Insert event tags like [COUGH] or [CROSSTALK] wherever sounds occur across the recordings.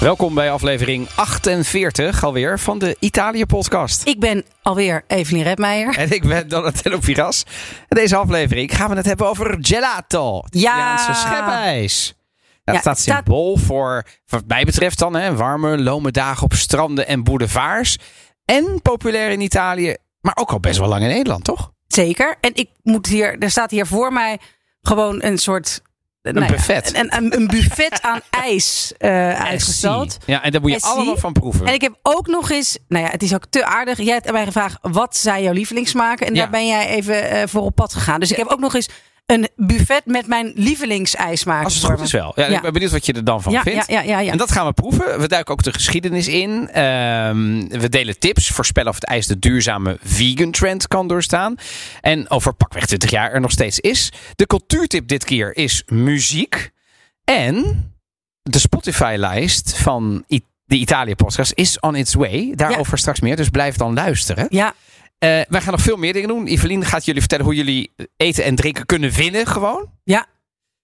Welkom bij aflevering 48 alweer van de Italië-podcast. Ik ben alweer Evelien Redmeijer. En ik ben Donatello Piras. En deze aflevering gaan we het hebben over gelato. Italiaanse schepijs. Dat Ja, staat staat- symbool voor, wat mij betreft dan, hè, warme, lome dagen op stranden en boulevards. En populair in Italië, maar ook al best wel lang in Nederland, toch? Zeker. En ik moet hier, er staat hier voor mij gewoon een soort. Een buffet. Een, een, een buffet aan [LAUGHS] ijs eh uitgestald. Ja, en daar moet je Essie. allemaal van proeven. En ik heb ook nog eens, nou ja, het is ook te aardig. Jij hebt mij gevraagd, wat zijn jouw lievelingssmaken? En Ja. daar ben jij even eh, voor op pad gegaan. Dus ik heb ook nog eens een buffet met mijn lievelingsijsmaken. Als het goed is wel. Ja, Ja. Ik ben benieuwd wat je er dan van Ja, vindt. ja, ja, ja. En dat gaan we proeven. We duiken ook de geschiedenis in. Ehm, we delen tips. Voorspellen of het ijs de duurzame vegan trend kan doorstaan. En over pakweg 20 jaar er nog steeds is. De cultuurtip dit keer is muziek. En de Spotify-lijst van de Italië-podcast is on its way. Daarover straks meer. Dus blijf dan luisteren. Ja, wij gaan nog veel meer dingen doen. Evelien gaat jullie vertellen hoe jullie eten en drinken kunnen winnen. Gewoon. ja.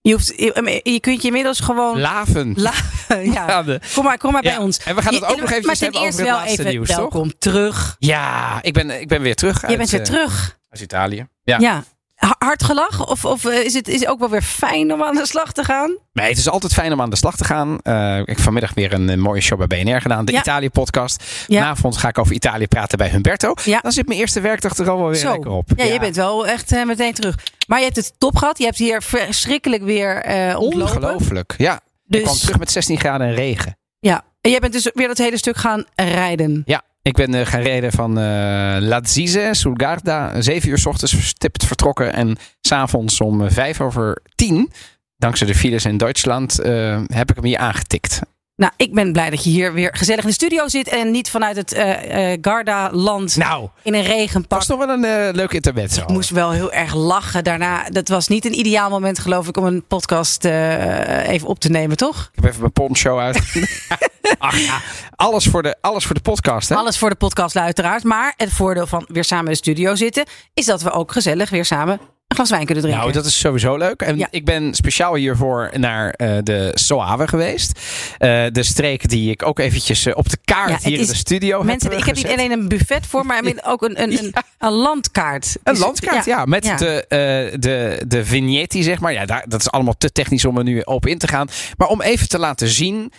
Je, hoeft, je, je kunt je inmiddels gewoon. Laven. La- [LAUGHS] ja. Kom maar, kom maar Ja, bij ons. en we gaan het ook nog maar ten hebben over het wel laatste even nieuws, toch? welkom terug. Ja, ik ben, ik ben weer terug. Je uit, bent weer eh, terug. uit Italië. Ja. Ja. Ha- Hard gelach? Of, of eh, is, het, is het ook wel weer fijn om aan de slag te gaan? Nee, het is altijd fijn om aan de slag te gaan. Eh, ik heb vanmiddag weer een, mooie show bij BNR gedaan. De Ja. Italië-podcast. Ja. Vanavond ga ik over Italië praten bij Humberto. Ja. Dan zit mijn eerste werkdag er al wel weer Zo. lekker op. Ja, je bent wel echt eh, meteen terug. Maar je hebt het top gehad. Je hebt hier verschrikkelijk weer ontlopen. Ongelooflijk. Ja, Dus, ik kwam terug met 16 graden en regen. Ja. En jij bent dus weer dat hele stuk gaan rijden. Ja, ik ben eh, gaan rijden van eh Lazise, Sulgarda. Zeven uur s ochtends stipt vertrokken. En s'avonds om eh, vijf over tien, dankzij de files in Duitsland, eh, heb ik hem hier aangetikt. Nou, ik ben blij dat je hier weer gezellig in de studio zit. En niet vanuit het eh, Garda-land Nou, in een regenpak. was toch wel een eh, leuk intermezzo. Ik moest wel heel erg lachen daarna. Dat was niet een ideaal moment, geloof ik, om een podcast even op te nemen, toch? Ik heb even mijn poncho uit. [LAUGHS] Ach ja, alles voor de, alles voor de podcast, hè? Alles voor de podcast, uiteraard. Maar het voordeel van weer samen in de studio zitten, is dat we ook gezellig weer samen een glas wijn kunnen drinken. Nou, dat is sowieso leuk. En Ja. ik ben speciaal hiervoor naar eh, de Soave geweest. Eh, de streek die ik ook eventjes eh, op de kaart Ja, hier in de studio Mensen, heb ik heb niet alleen een buffet voor, maar ook een, een, een, een landkaart. Een Dus- landkaart, ja. met. De, eh, de, de vignetti, zeg maar. Ja, daar, dat is allemaal te technisch om er nu op in te gaan. Maar om even te laten zien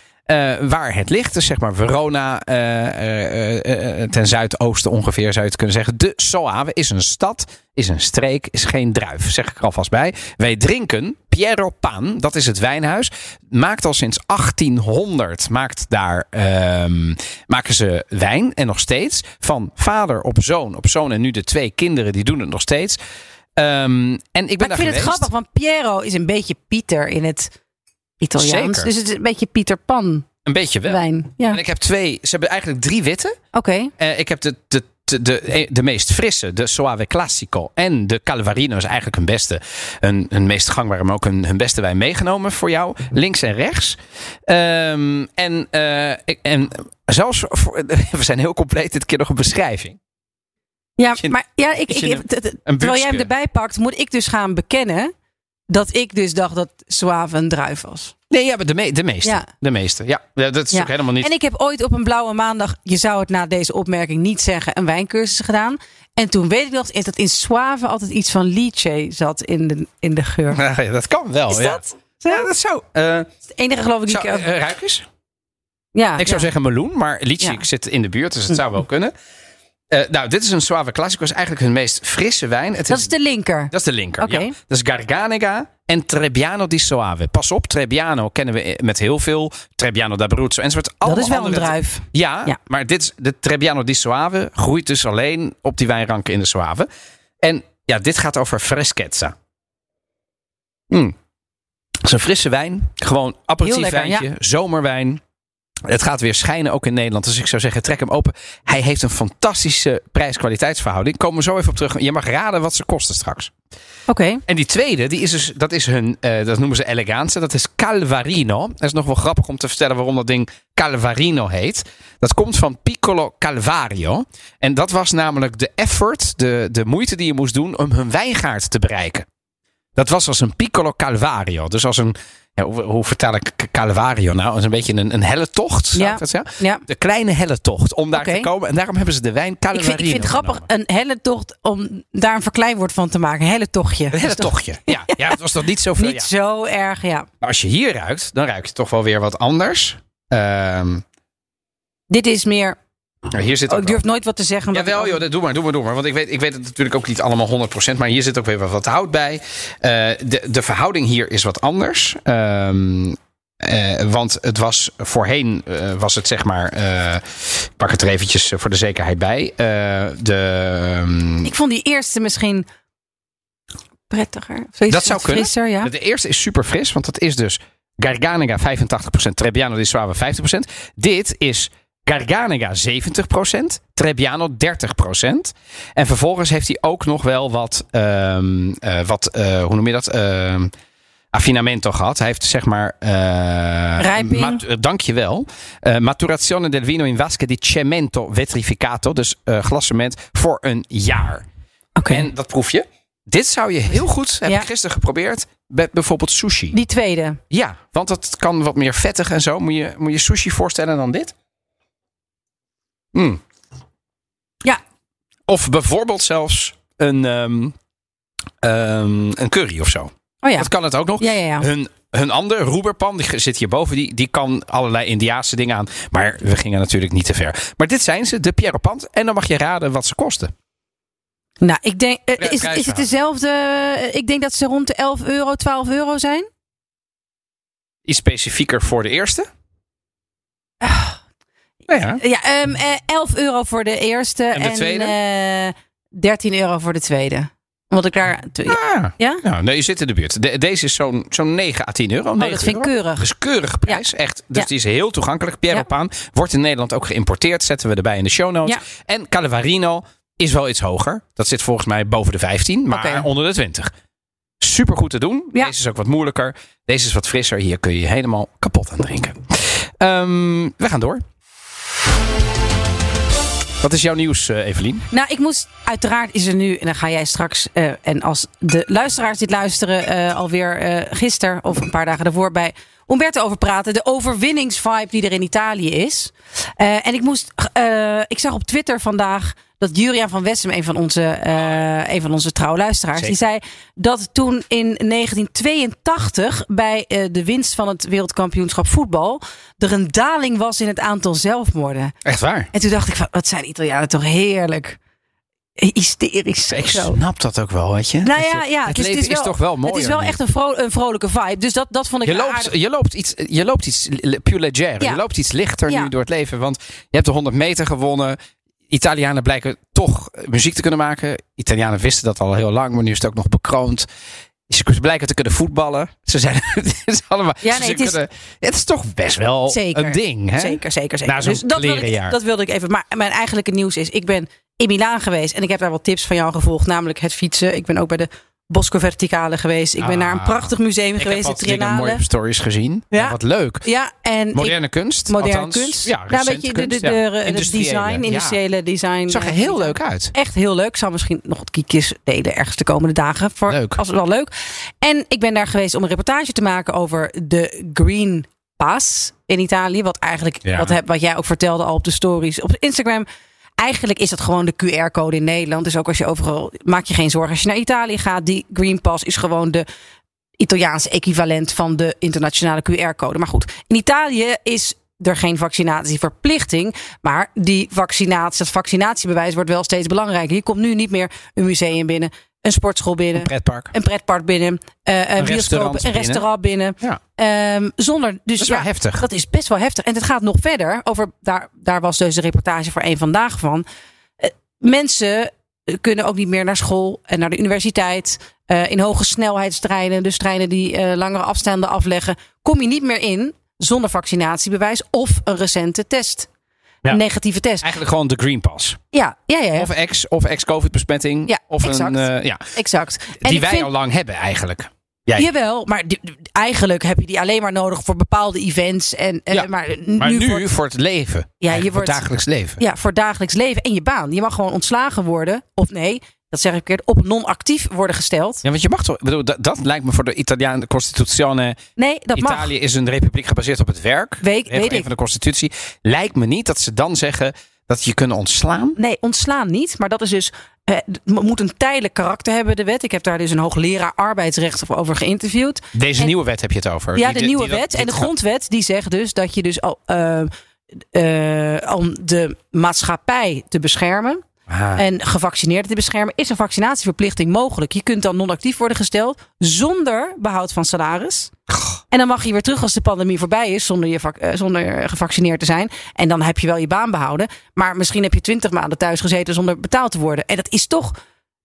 waar het ligt. Dus zeg maar Verona, eh, eh, eh, eh, ten zuidoosten ongeveer zou je het kunnen zeggen. De Soave is een stad, is een streek, is geen druif. Zeg ik er alvast bij. Wij drinken Piero Pan, dat is het wijnhuis. Maakt al sinds 1800, maakt daar, ehm, maken ze wijn. En nog steeds van vader op zoon, op zoon en nu de twee kinderen, die doen het nog steeds. Ehm, en ik ben Maar ik daar vind geweest. het grappig, want Piero is een beetje Pieter in het Italiaans. Zeker. Dus het is een beetje Pieter Pan Een beetje wel. wijn. Ja, En oké. ik heb twee, ze hebben eigenlijk drie witte. Eh, ik heb de, de, de, de, de meest frisse, de Soave Classico. En de Calvarino is eigenlijk hun beste, hun, hun meest gangbare, maar ook hun, hun beste wijn meegenomen voor jou. Links en rechts. Ehm, en, eh, ik, en zelfs, voor, [LAUGHS] we zijn heel compleet dit keer nog een beschrijving. Ja, maar ja, ik, ik, terwijl jij hem erbij pakt, moet ik dus gaan bekennen dat ik dus dacht dat Suave een druif was. Nee, ja, maar de, me, de meeste. Ja. De meeste, ja. Ja, Dat is Ja. ook helemaal niet... En ik heb ooit op een blauwe maandag, je zou het na deze opmerking niet zeggen, een wijncursus gedaan. En toen weet ik nog dat in Suave altijd iets van lychee zat in de, in de geur. [LAUGHS] Ja, dat kan wel, Is ja. dat? Ja, dat zou... eh, Het enige geloof ik die zou ik... eh, ruik eens? ja, Ik zou zeggen meloen, maar lychee zit in de buurt, dus het [LAUGHS] zou wel kunnen. Eh, nou, dit is een Suave Classico. is eigenlijk hun meest frisse wijn. Het Dat is de linker. dat is de linker. Oké. Ja. Dat is Garganega en Trebbiano di Soave. Pas op, Trebbiano kennen we met heel veel. Trebbiano d'Abruzzo enzovoort. Dat Allemaal is wel een druif. Ja, Ja. maar dit is, de Trebbiano di Soave groeit dus alleen op die wijnranken in de Soave. En ja, dit gaat over freschezza. Mm. Het is een frisse wijn. Gewoon aperitief wijntje. Zomerwijn. Het gaat weer schijnen ook in Nederland. Dus ik zou zeggen, trek hem open. Hij heeft een fantastische prijs-kwaliteitsverhouding. Komen we zo even op terug. Je mag raden wat ze kosten straks. Oké. En die tweede, die is dus, dat is hun, eh, dat noemen ze elegance. Dat is Calvarino. Dat is nog wel grappig om te vertellen waarom dat ding Calvarino heet. Dat komt van Piccolo Calvario. En dat was namelijk de effort, de, de moeite die je moest doen om hun wijngaard te bereiken. Dat was als een Piccolo Calvario. Dus als een, ja, hoe, hoe vertaal ik Calvario nou? Als een beetje een, een helle tocht, zou Ja. ik dat zeggen? Ja. De kleine helle tocht, om daar te komen. En daarom hebben ze de wijn Ik vind, ik vind het grappig, een helle tocht, om daar een verkleinwoord van te maken. Een helle tochtje. Een helle Dat is toch tochtje. Ja, [LAUGHS] ja, het was toch niet zoveel. Niet ja. zo erg, ja. Maar als je hier ruikt, dan ruik je toch wel weer wat anders. Ehm, Dit is meer... nou, hier zit Oh, ook ik durf wel- nooit wat te zeggen. Jawel, ik- joh, dat- doe maar, doe maar, doe maar. Want ik weet, ik weet het natuurlijk ook niet allemaal 100%. Maar hier zit ook weer wat- hout bij. Eh, de, de verhouding hier is wat anders. Ehm, eh, want het was voorheen, eh, was het zeg maar. ik pak het er eventjes voor de zekerheid bij. De, ehm, Ik vond die eerste misschien prettiger. Zoiets Dat zou kunnen. Frisser, ja. De eerste is super fris, want dat is dus Garganega 85%, Trebbiano di Suave 50%. Dit is Garganega 70%, Trebbiano 30%. En vervolgens heeft hij ook nog wel wat, ehm, eh, wat eh, hoe noem je dat? Ehm affinamento gehad. Hij heeft zeg maar... eh Rijping. mat- dankjewel. Maturazione del vino in vasche di cemento vetrificato. Dus glassement voor een jaar. Oké. En dat proef je. Dit zou je heel goed, heb Ja. ik gisteren geprobeerd, met bijvoorbeeld sushi. Die tweede. Ja, want dat kan wat meer vettig en zo. Moet je, moet je sushi voorstellen dan dit? Mm. Ja. Of bijvoorbeeld zelfs een, ehm, ehm, een curry of zo. Oh ja. Dat kan het ook nog. Ja, ja, ja. Hun, hun ander, roeberpan, die zit hierboven, die, die kan allerlei Indiaanse dingen aan. Maar we gingen natuurlijk niet te ver. Maar dit zijn ze, de Pierre Pand. En dan mag je raden wat ze kosten. Nou, ik denk, eh, is, is het dezelfde? eh, Ik denk dat ze rond de 11 euro, 12 euro zijn. Iets specifieker voor de eerste? Nou ja. Ja, ehm, eh, 11 euro voor de eerste. En de tweede? eh, 13 euro voor de tweede. Omdat ik daar. Ah, Ja? Nou, nee, je zit in de buurt. De- deze is zo'n zo'n 9 à 10 euro. Oh, 9 dat vind ik keurig. Dus keurige prijs, echt. Dus Ja. die is heel toegankelijk. Pierre. Paan wordt in Nederland ook geïmporteerd. Zetten we erbij in de show notes. En Calavarino is wel iets hoger. Dat zit volgens mij boven de 15, maar onder de 20. Super goed te doen. Ja. Deze is ook wat moeilijker. Deze is wat frisser. Hier kun je je helemaal kapot aan drinken. Ehm, we gaan door. Wat is jouw nieuws, eh, Evelien? Nou, ik moest. Uiteraard is er nu. En dan ga jij straks. eh, en als de luisteraars dit luisteren. eh, alweer eh gisteren of een paar dagen daarvoor bij Umberto over praten. De overwinningsvibe die er in Italië is. En ik moest. ik zag op Twitter vandaag. Dat Juriaan van Wessem, een van onze, eh een van onze trouwe luisteraars, die zei dat toen in 1982 bij eh, de winst van het wereldkampioenschap voetbal er een daling was in het aantal zelfmoorden. Echt waar? En toen dacht ik, van, wat zijn Italianen toch heerlijk. Hysterisch. Ik snap dat ook wel, weet je. Nou ja, het leven is, wel, toch wel mooi. Het is wel echt een, vro- een vrolijke vibe. Dus dat, dat vond ik Je loopt, aardig. je loopt iets, je loopt iets plus leger. Ja. Je loopt iets lichter Ja. nu door het leven. Want je hebt de 100 meter gewonnen. Italianen blijken toch muziek te kunnen maken. Italianen wisten dat al heel lang, maar nu is het ook nog bekroond. Ze blijken te kunnen voetballen. Ze zijn [LAUGHS] het is allemaal. Ja, ze nee, het is- kunnen- het is toch best wel Zeker. een ding, hè? Zeker, zeker, zeker. Dus dat wilde, ik, dat wilde ik even. Maar mijn eigenlijke nieuws is, ik ben in Milaan geweest. En ik heb daar wat tips van jou gevolgd. Namelijk het fietsen. Ik ben ook bij de Bosco Verticale geweest. Ik ben Ah. naar een prachtig museum Ik heb geweest. dingen, Triennale. mooie stories gezien. Ja. Ja. Wat leuk. Ja, en ik- Moderne kunst. moderne althans. kunst. Ja, nou, recente weet je, de, de, de, de Industriële, design, ja. industriële design. Zag er eh, heel design. leuk uit. Echt heel leuk. Ik zal misschien nog wat kiekjes delen ergens de komende dagen. Voor, Leuk. Als wel leuk. En ik ben daar geweest om een reportage te maken over de Green Pass in Italië. Wat eigenlijk, Ja. wat, heb, wat jij ook vertelde al op de stories op Instagram. Eigenlijk is dat gewoon de QR-code in Nederland. Dus ook als je overal, maak je geen zorgen. Als je naar Italië gaat, die Green Pass is gewoon de Italiaanse equivalent van de internationale QR-code. Maar goed, in Italië is er geen vaccinatieverplichting. Maar die vaccinatie, dat vaccinatiebewijs wordt wel steeds belangrijker. Je komt nu niet meer een museum binnen, een sportschool binnen, Pretpark. een pretpark binnen, eh, een, bioscoop, restaurant een restaurant binnen. Ja. Ehm, zonder, dus Dat is wel ja, heftig. dat is best wel heftig. En het gaat nog verder. Over, daar, daar was dus een reportage voor één vandaag van. Eh, mensen kunnen ook niet meer naar school en naar de universiteit. Eh, in hoge snelheidstreinen, dus treinen die eh, langere afstanden afleggen, kom je niet meer in. zonder vaccinatiebewijs of een recente test. Ja. Een negatieve test. Eigenlijk gewoon de Green Pass. Ja, ja, ja, ja. Of ex, of ex-COVID-besmetting. Ja, of exact. een, eh, ja, exact. En die wij vind- al lang hebben eigenlijk. Jij. Jawel, maar die- eigenlijk heb je die alleen maar nodig voor bepaalde events. En, en- Ja, maar, Maar nu, voor- voor het leven. je Eigenlijk voor wordt- het dagelijks leven. ja, voor dagelijks leven en je baan. Je mag gewoon ontslagen worden. Of nee, dat zeg ik verkeerd. Op non-actief worden gesteld. Ja, want je mag toch. Bedoel, dat, dat lijkt me voor de Italiaanse Constituzione. Nee, dat mag. Italië is een republiek gebaseerd op het werk. Weet- weet ik. van de Constitutie. Lijkt me niet dat ze dan zeggen dat je kunnen ontslaan. Nee, ontslaan niet. Maar dat is dus. eh, het moet een tijdelijk karakter hebben, de wet. Ik heb daar dus een hoogleraar arbeidsrecht over geïnterviewd. Deze En- nieuwe wet heb je het over. Ja, Die- de nieuwe die wet. En de grondwet die zegt dus dat je dus al. eh, eh, om de maatschappij te beschermen Ah. en gevaccineerden te beschermen, is een vaccinatieverplichting mogelijk. Je kunt dan non-actief worden gesteld zonder behoud van salaris. En dan mag je weer terug als de pandemie voorbij is, zonder, je vac- eh, zonder gevaccineerd te zijn. En dan heb je wel je baan behouden. Maar misschien heb je twintig maanden thuis gezeten zonder betaald te worden. En dat is toch.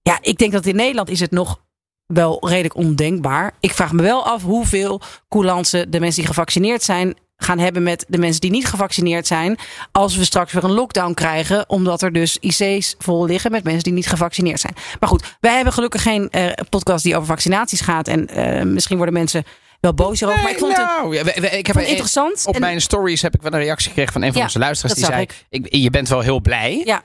Ja, ik denk dat in Nederland is het nog wel redelijk ondenkbaar. Ik vraag me wel af hoeveel coulance de mensen die gevaccineerd zijn gaan hebben met de mensen die niet gevaccineerd zijn. Als we straks weer een lockdown krijgen. Omdat er dus IC's vol liggen met mensen die niet gevaccineerd zijn. Maar goed, wij hebben gelukkig geen eh, podcast die over vaccinaties gaat. En eh, misschien worden mensen wel boos erover. maar ik vond het, nou, ja, we- we- ik heb een- interessant. Op En- mijn stories heb ik wel een reactie gekregen van een van Ja, onze luisteraars. Die zei: ik, Je bent wel heel blij. Ja.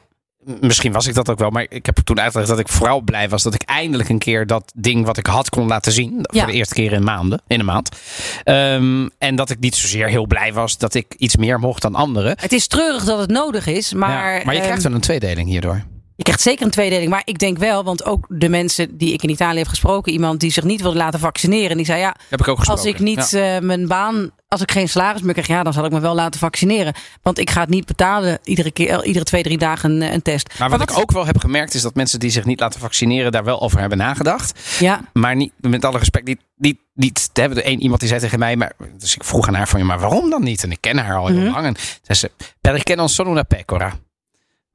Misschien was ik dat ook wel, maar ik heb toen uitgelegd dat ik vooral blij was dat ik eindelijk een keer dat ding wat ik had kon laten zien. Ja. Voor de eerste keer in maanden, in een maand. Ehm, en dat ik niet zozeer heel blij was dat ik iets meer mocht dan anderen. Het is treurig dat het nodig is. Maar, Ja, maar je ehm, krijgt wel een tweedeling hierdoor. Je krijgt zeker een tweedeling. Maar ik denk wel, want ook de mensen die ik in Italië heb gesproken, iemand die zich niet wilde laten vaccineren, die zei ja, Heb ik ook gesproken. als ik niet Ja. eh, mijn baan, als ik geen salaris meer krijg, ja, dan zal ik me wel laten vaccineren. Want ik ga het niet betalen iedere keer, eh, iedere twee, drie dagen een, een test. Maar wat ik ook wel heb gemerkt is dat mensen die zich niet laten vaccineren daar wel over hebben nagedacht. Ja, Maar niet, met alle respect, niet, niet, niet te hebben. Er een, iemand die zei tegen mij, maar, dus ik vroeg aan haar van, ja, maar waarom dan niet? En ik ken haar al heel Mhm. lang. En zei ze, perché non sono una pecora.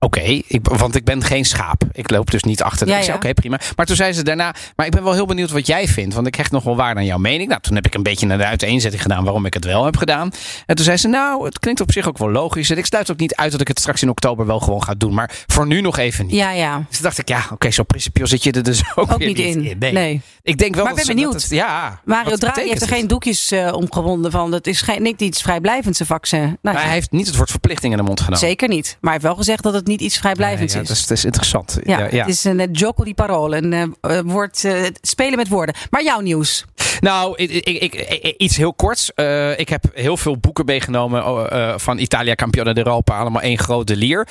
Oké, want ik ben geen schaap. Ik loop dus niet achter. de- Ja, oké, prima. Maar toen zei ze daarna, maar ik ben wel heel benieuwd wat jij vindt. Want ik hecht nog wel waar aan jouw mening. Nou, toen heb ik een beetje naar de uiteenzetting gedaan waarom ik het wel heb gedaan. En toen zei ze, nou, het klinkt op zich ook wel logisch. En ik sluit ook niet uit dat ik het straks in oktober wel gewoon ga doen. Maar voor nu nog even niet. ja, ja. Dus toen dacht ik, ja, oké, zo principieel zit je er dus [LAUGHS] ook, niet in. Nee. Nee. Ik denk wel Maar dat ben dat benieuwd. het- ja. Mario Draghi heeft er het? geen doekjes eh, omgewonden van. Dat is geen, niet iets vrijblijvends, vaccin. Nou, Maar hij heeft niet het woord verplichting in de mond genomen. Zeker niet. Maar hij heeft wel gezegd dat het niet iets vrijblijvends Nee, ja, is. dat is. Dat is interessant. Ja, Ja, ja. het is een uh, gioco di parole. Een eh, eh, woord, eh, spelen met woorden. Maar jouw nieuws. Nou, ik, ik, iets heel korts. Eh, ik heb heel veel boeken meegenomen oh, eh, van Italia Campione d'Europa. Allemaal één grote lier.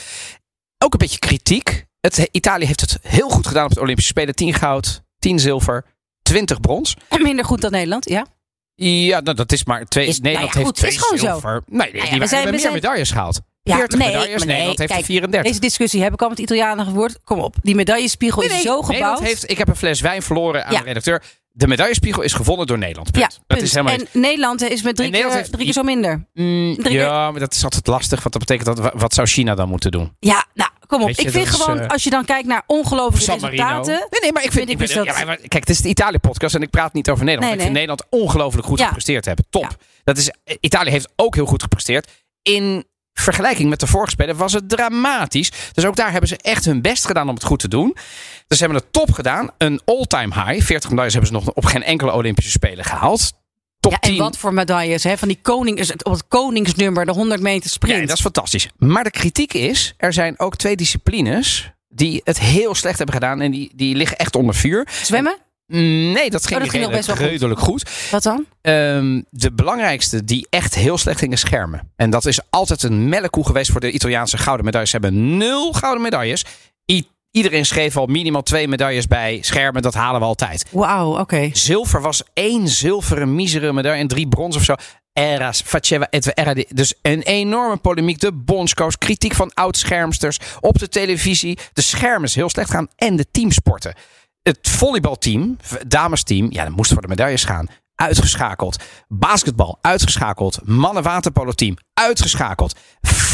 Ook een beetje kritiek. Het, Italië heeft het heel goed gedaan op het Olympische Spelen. 10 goud, 10 zilver, 20 brons. Minder goed dan Nederland, ja. Ja, nou, dat is maar twee. Is- Nederland nou ja, heeft goed, twee is gewoon zo. zilver. Nee, die ja, we hebben we meer zijn- medailles gehaald. Ja, 40 nee, medailles. nee, Nederland heeft kijk, 34. Deze discussie heb ik al met Italianen gevoerd. Kom op, die medaillespiegel is zo gebouwd. Heeft, ik heb een fles wijn verloren aan Ja. de redacteur. De medaillespiegel is gewonnen door Nederland. Punt. ja, Dat punt. is helemaal en Nederland is met drie, keer, heeft- drie keer zo minder. Mm, Drie ja, maar dat is altijd lastig. Want dat betekent dat wat zou China dan moeten doen? Ja, nou, kom op. Je, ik vind is, gewoon, eh, als je dan kijkt naar ongelooflijke San resultaten. Nee, nee, maar ik vind, vind ik dus ja, dat- maar kijk, het is de Italië-podcast en ik praat niet over Nederland. Nee, Ik vind nee. Nederland ongelooflijk goed Ja. gepresteerd hebben. Top. Ja. Dat is, Italië heeft ook heel goed gepresteerd. In vergelijking met de vorige spelen was het dramatisch. Dus ook daar hebben ze echt hun best gedaan om het goed te doen. Dus ze hebben het top gedaan. Een all-time high. 40 medailles hebben ze nog op geen enkele Olympische Spelen gehaald. Top Ja, en 10. wat voor medailles, hè? Van die koning, op het koningsnummer, de 100 meter sprint. Ja, dat is fantastisch. Maar de kritiek is, er zijn ook twee disciplines die het heel slecht hebben gedaan. En die, die liggen echt onder vuur. Zwemmen? Nee, dat ging, Oh, dat ging nog best wel goed. redelijk goed. Wat dan? Ehm, de belangrijkste die echt heel slecht gingen schermen. En dat is altijd een melkkoe geweest voor de Italiaanse gouden medailles. Ze hebben nul gouden medailles. I- iedereen schreef al minimaal twee medailles bij schermen. Dat halen we altijd. Wauw, oké. Zilver was één zilveren misere medaille en drie brons of zo. Eras, faceva era Dus een enorme polemiek. De bondscoach, kritiek van oud-schermsters op de televisie. De schermen is heel slecht gaan. En de teamsporten. Het volleybalteam, damesteam, ja, dat moest voor de medailles gaan. Uitgeschakeld. Basketbal, uitgeschakeld. Mannen-waterpolo-team, uitgeschakeld.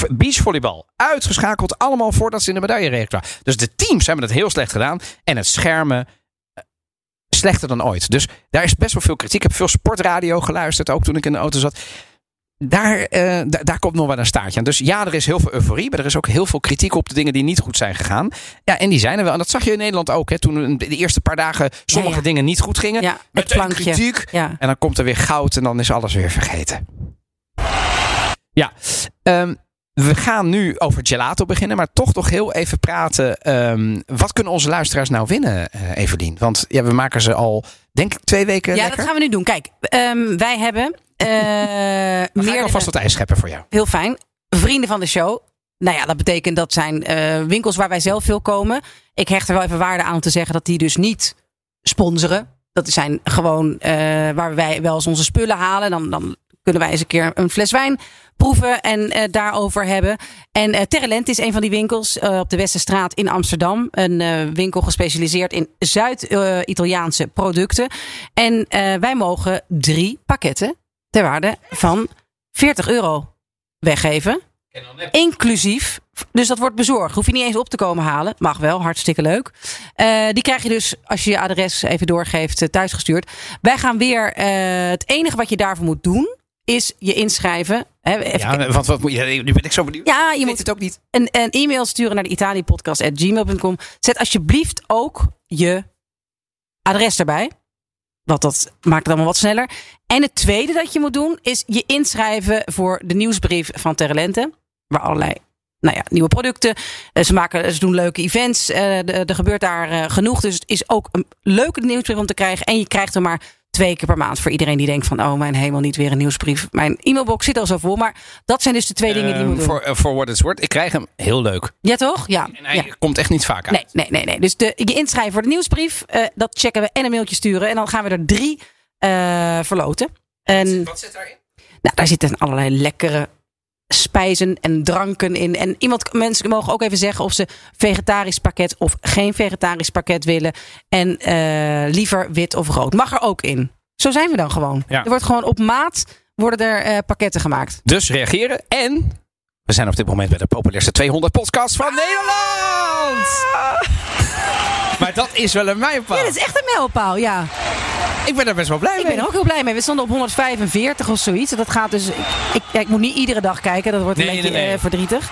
Beachvolleybal, uitgeschakeld. Allemaal voordat ze in de medaillereeks kwamen. Dus de teams hebben het heel slecht gedaan. En het schermen slechter dan ooit. Dus daar is best wel veel kritiek. Ik heb veel sportradio geluisterd, ook toen ik in de auto zat. Daar, eh, da- daar komt nog wel een staartje aan. Dus ja, er is heel veel euforie. Maar er is ook heel veel kritiek op de dingen die niet goed zijn gegaan. Ja, en die zijn er wel. En dat zag je in Nederland ook. Hè, toen de eerste paar dagen sommige ja. dingen niet goed gingen. Ja, plankje. kritiek. Ja. En dan komt er weer goud en dan is alles weer vergeten. Ja, ehm, we gaan nu over gelato beginnen, maar toch nog heel even praten. ehm, wat kunnen onze luisteraars nou winnen, eh Evelien? Want ja, we maken ze al, denk ik, twee weken Ja, lekker. dat gaan we nu doen. Kijk, ehm, wij hebben eh meer alvast wat ijs scheppen voor jou. heel fijn. Vrienden van de show. Nou ja, dat betekent dat zijn eh, winkels waar wij zelf veel komen. Ik hecht er wel even waarde aan om te zeggen dat die dus niet sponsoren. Dat zijn gewoon eh, waar wij wel eens onze spullen halen. Dan, dan kunnen wij eens een keer een fles wijn proeven en daarover hebben. En eh Terrelent is een van die winkels op de Westerstraat in Amsterdam. Een winkel gespecialiseerd in Zuid-Italiaanse producten. En wij mogen drie pakketten ter waarde van 40 euro weggeven. Inclusief. Dus dat wordt bezorgd. Hoef je niet eens op te komen halen. Mag wel, hartstikke leuk. Eh, die krijg je dus als je je adres even doorgeeft eh, thuisgestuurd. Wij gaan weer. eh, het enige wat je daarvoor moet doen is je inschrijven. Even Ja, want wat moet je, nu ben ik zo benieuwd. ja, je weet moet het ook niet. een, een e-mail sturen naar de italiëpodcast.gmail.com. Zet alsjeblieft ook je adres erbij. Want dat maakt het allemaal wat sneller. En het tweede dat je moet doen is je inschrijven voor de nieuwsbrief van Terrelente. Waar allerlei nou ja, nieuwe producten. eh, Ze, maken, ze doen leuke events. eh, Er gebeurt daar eh, genoeg. Dus het is ook een leuke nieuwsbrief om te krijgen. En je krijgt er maar twee keer per maand. Voor iedereen die denkt van... oh, mijn hemel, niet weer een nieuwsbrief. Mijn e-mailbox zit al zo vol. Maar dat zijn dus de twee dingen die je Ehm, moet doen. voor, eh, voor what it's worth. Ik krijg hem heel leuk. Ja, toch? Ja. En hij ja. komt echt niet vaak uit. Nee, nee, nee, nee. Dus de, je inschrijven voor de nieuwsbrief, eh, dat checken we en een mailtje sturen. En dan gaan we er drie eh, verloten. En Wat zit daarin? nou, daar zitten allerlei lekkere spijzen en dranken in. En iemand, mensen mogen ook even zeggen of ze vegetarisch pakket of geen vegetarisch pakket willen. En eh, liever wit of rood. Mag er ook in. Zo zijn we dan gewoon. Ja. Er wordt gewoon op maat worden er eh, pakketten gemaakt. Dus reageren. En we zijn op dit moment bij de populairste 200 podcasts van Nederland. Maar dat is wel een mijlpaal. Ja, dat is echt een mijlpaal, ja. Ik ben daar best wel blij Ik mee. ben er ook heel blij mee. We stonden op 145 of zoiets. Dat gaat dus. Ik, ik, ja, ik moet niet iedere dag kijken. Dat wordt een Nee, beetje nee, nee. eh, verdrietig.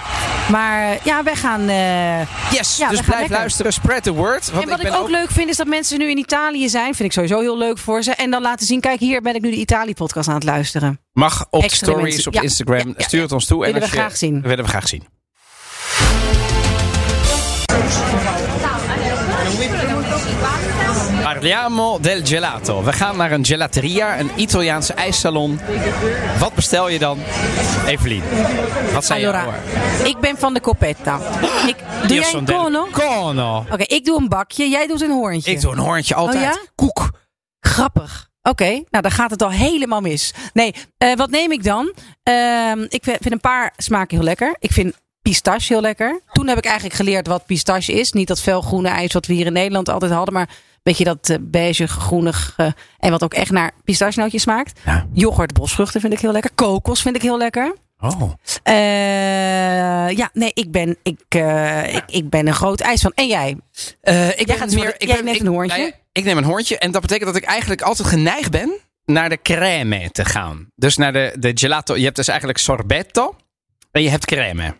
Maar eh, ja, wij gaan. eh, Yes, Ja, dus blijf lekker. luisteren. Spread the word. Want en wat ik, ben ook, leuk vind is dat mensen nu in Italië zijn. Vind ik sowieso heel leuk voor ze. En dan laten zien: kijk, hier ben ik nu de Italië-podcast aan het luisteren. Mag op Extra stories mensen. op Ja, Instagram. Stuur het ons toe. Willen en we graag zien. willen we graag zien. Parliamo del gelato. We gaan naar een gelateria, een Italiaanse ijssalon. Wat bestel je dan? Evelien, wat zijn je Allora, voor? ik ben van de coppetta. [GASPS] Ik, doe jij een cono? Oké, ik doe een bakje. Jij doet een hoorntje. Ik doe een hoorntje altijd. Oh ja? Koek. Grappig. Oké, nou dan gaat het al helemaal mis. Nee, eh, wat neem ik dan? Ehm, ik vind een paar smaken heel lekker. Ik vind pistache heel lekker. Toen heb ik eigenlijk geleerd wat pistache is. Niet dat felgroene ijs wat we hier in Nederland altijd hadden, maar beetje dat eh, beige, groenig eh, en wat ook echt naar pistachenootjes smaakt. Ja. Yoghurt, bosvruchten vind ik heel lekker. Kokos vind ik heel lekker. Oh. Eh, ja, nee, ik ben, ik, eh, ik, ik ben een groot ijs van. En jij? Eh, ik Jij gaat dus voor de- jij neemt een hoorntje? nou ja, ik neem een hoorntje. En dat betekent dat ik eigenlijk altijd geneigd ben naar de crème te gaan. Dus naar de, de gelato. Je hebt dus eigenlijk sorbetto. En je hebt crème.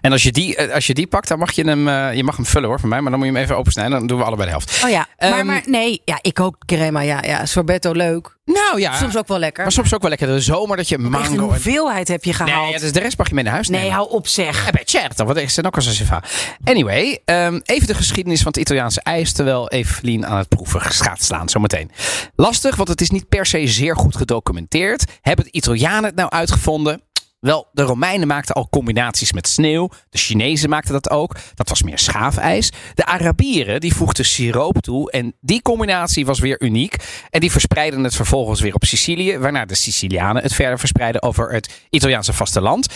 En als je die, eh, als je die pakt, dan mag je hem, eh, je mag hem vullen hoor, van mij. Maar dan moet je hem even opensnijden. Dan doen we allebei de helft. Oh ja, maar, Ehm, maar nee, ja, ik ook crema. Ja, ja, sorbetto leuk. Nou ja, Soms ook wel lekker. maar soms ook wel lekker de zomer dat je Echt mango... En, hoeveelheid heb je gehaald. nee, ja, dus de rest mag je mee naar huis Nee, nemen. hou op zeg. Eh, beh, certo, wat is ook als een. Anyway, ehm, even de geschiedenis van het Italiaanse ijs. Terwijl Evelien aan het proeven gaat slaan, zometeen. Lastig, want het is niet per se zeer goed gedocumenteerd. Hebben de Italianen het nou uitgevonden? Wel, de Romeinen maakten al combinaties met sneeuw. De Chinezen maakten dat ook. Dat was meer schaafijs. De Arabieren die voegden siroop toe. En die combinatie was weer uniek. En die verspreidden het vervolgens weer op Sicilië. Waarna de Sicilianen het verder verspreidden over het Italiaanse vasteland.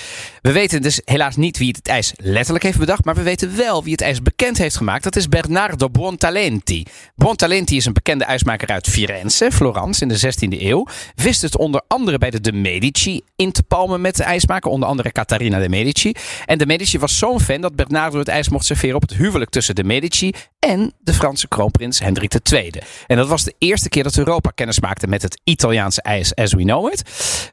We weten dus helaas niet wie het ijs letterlijk heeft bedacht. Maar we weten wel wie het ijs bekend heeft gemaakt. Dat is Bernardo Buontalenti. Buontalenti is een bekende ijsmaker uit Firenze, Florence, in de 16e eeuw. Wist het onder andere bij de De Medici in te palmen met de Onder andere Catarina de Medici. En de Medici was zo'n fan dat Bernardo het ijs mocht serveren op het huwelijk tussen de Medici en de Franse kroonprins Hendrik II. En dat was de eerste keer dat Europa kennis maakte met het Italiaanse ijs as we know it.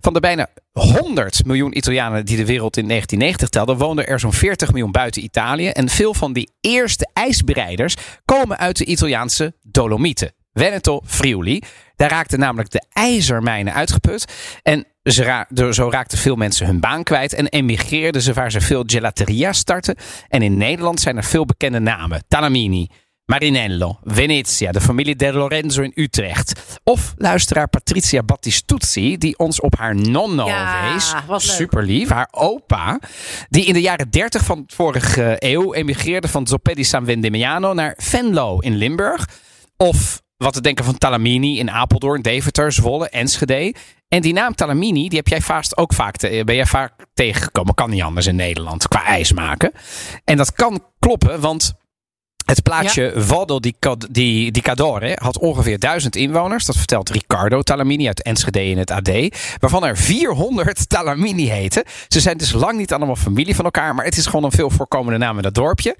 Van de bijna 100 miljoen Italianen die de wereld in 1990 telden, woonden er zo'n 40 miljoen buiten Italië. En veel van die eerste ijsbereiders komen uit de Italiaanse Dolomieten. Veneto, Friuli. Daar raakten namelijk de ijzermijnen uitgeput. En ze ra zo raakten veel mensen hun baan kwijt en emigreerden ze waar ze veel gelateria starten. En in Nederland zijn er veel bekende namen. Talamini, Marinello, Venezia, de familie De Lorenzo in Utrecht. Of luisteraar Patricia Battistuzzi, die ons op haar nonno Ja, wees. Super lief. Haar opa, die in de jaren 30 van vorige eeuw emigreerde van Zoppe di San Vendemiano naar Venlo in Limburg. Of wat te denken van Talamini in Apeldoorn, Deventer, Zwolle, Enschede. En die naam Talamini, die heb jij vast ook vaak, te- ben jij vaak tegengekomen. Kan niet anders in Nederland qua ijs maken. En dat kan kloppen, want het plaatsje Valdo di, Cad- di, di Cadore had ongeveer 1000 inwoners. Dat vertelt Riccardo Talamini uit Enschede in het AD. Waarvan er 400 [LAUGHS] Talamini heten. Ze zijn dus lang niet allemaal familie van elkaar. Maar het is gewoon een veel voorkomende naam in dat dorpje.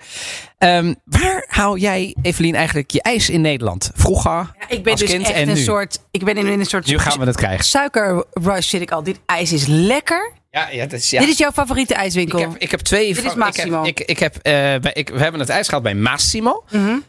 Ehm, waar haal jij, Evelien, eigenlijk je ijs in Nederland? Vroeger, Ja, ik ben als dus kind echt en een nu? soort. Ik ben in een soort. Nu gaan we het krijgen. Suikerrush zit ik al. Dit ijs is lekker. Ja, ja, dat is, ja. Dit is jouw favoriete ijswinkel. Ik heb, ik heb twee. Dit is Massimo. Ik heb, ik, ik heb, eh, bij, ik, we hebben het ijs gehad bij Massimo.